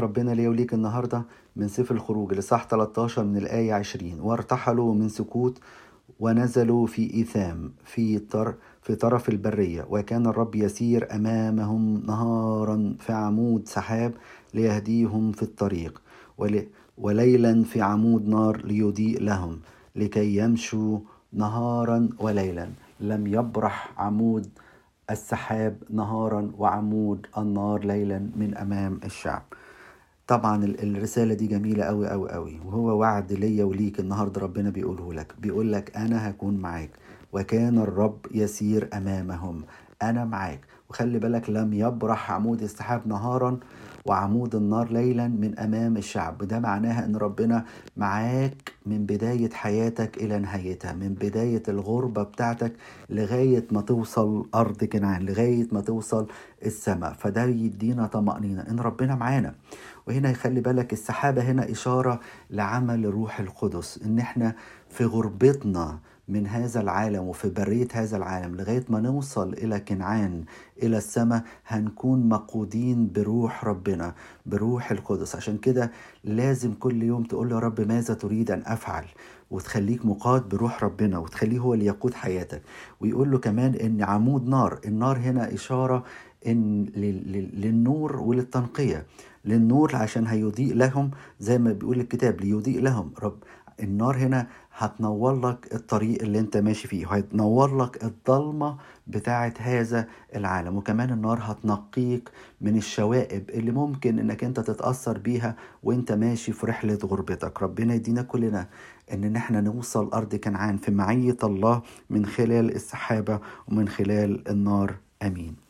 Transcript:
ربنا ليا وليك النهاردة من سفر الخروج لصح 13 من الآية 20 وارتحلوا من سكوت ونزلوا في إيثام في طر في طرف البرية. وكان الرب يسير أمامهم نهارا في عمود سحاب ليهديهم في الطريق ول- وليلا في عمود نار ليضيء لهم لكي يمشوا نهارا وليلا. لم يبرح عمود السحاب نهارا وعمود النار ليلا من أمام الشعب. طبعا ال- الرسالة دي جميلة أوي أوي أوي. وهو وعد ليا وليك النهاردة ربنا بيقوله لك. بيقول لك أنا هكون معاك. وكان الرب يسير أمامهم. أنا معاك. وخلي بالك لم يبرح عمود السحاب نهارا وعمود النار ليلا من أمام الشعب. ده معناها أن ربنا معاك من بداية حياتك إلى نهايتها من بداية الغربة بتاعتك لغاية ما توصل أرض كنعان لغاية ما توصل السماء. فده يدينا طمأنينة إن ربنا معانا. وهنا يخلي بالك السحابة هنا إشارة لعمل الروح القدس إن إحنا في غربتنا من هذا العالم وفي برية هذا العالم لغاية ما نوصل إلى كنعان إلى السماء هنكون مقودين بروح ربنا بروح القدس. عشان كده لازم كل يوم تقول له رب ماذا تريد أن أفعل؟ وتخليك مقاد بروح ربنا وتخليه هو اللي يقود حياتك. ويقول له كمان إن عمود نار النار هنا لل- لل- للنور وللتنقية. للنور عشان هيضيء لهم زي ما بيقول الكتاب ليضيء لهم. رب النار هنا هتنور لك الطريق اللي انت ماشي فيه وهتنور لك الضلمة بتاعت هذا العالم. وكمان النار هتنقيك من الشوائب اللي ممكن انك انت تتأثر بيها وانت ماشي في رحلة غربتك. ربنا يدينا كلنا ان إحنا نوصل أرض كنعان في معية الله من خلال السحابة ومن خلال النار. آمين.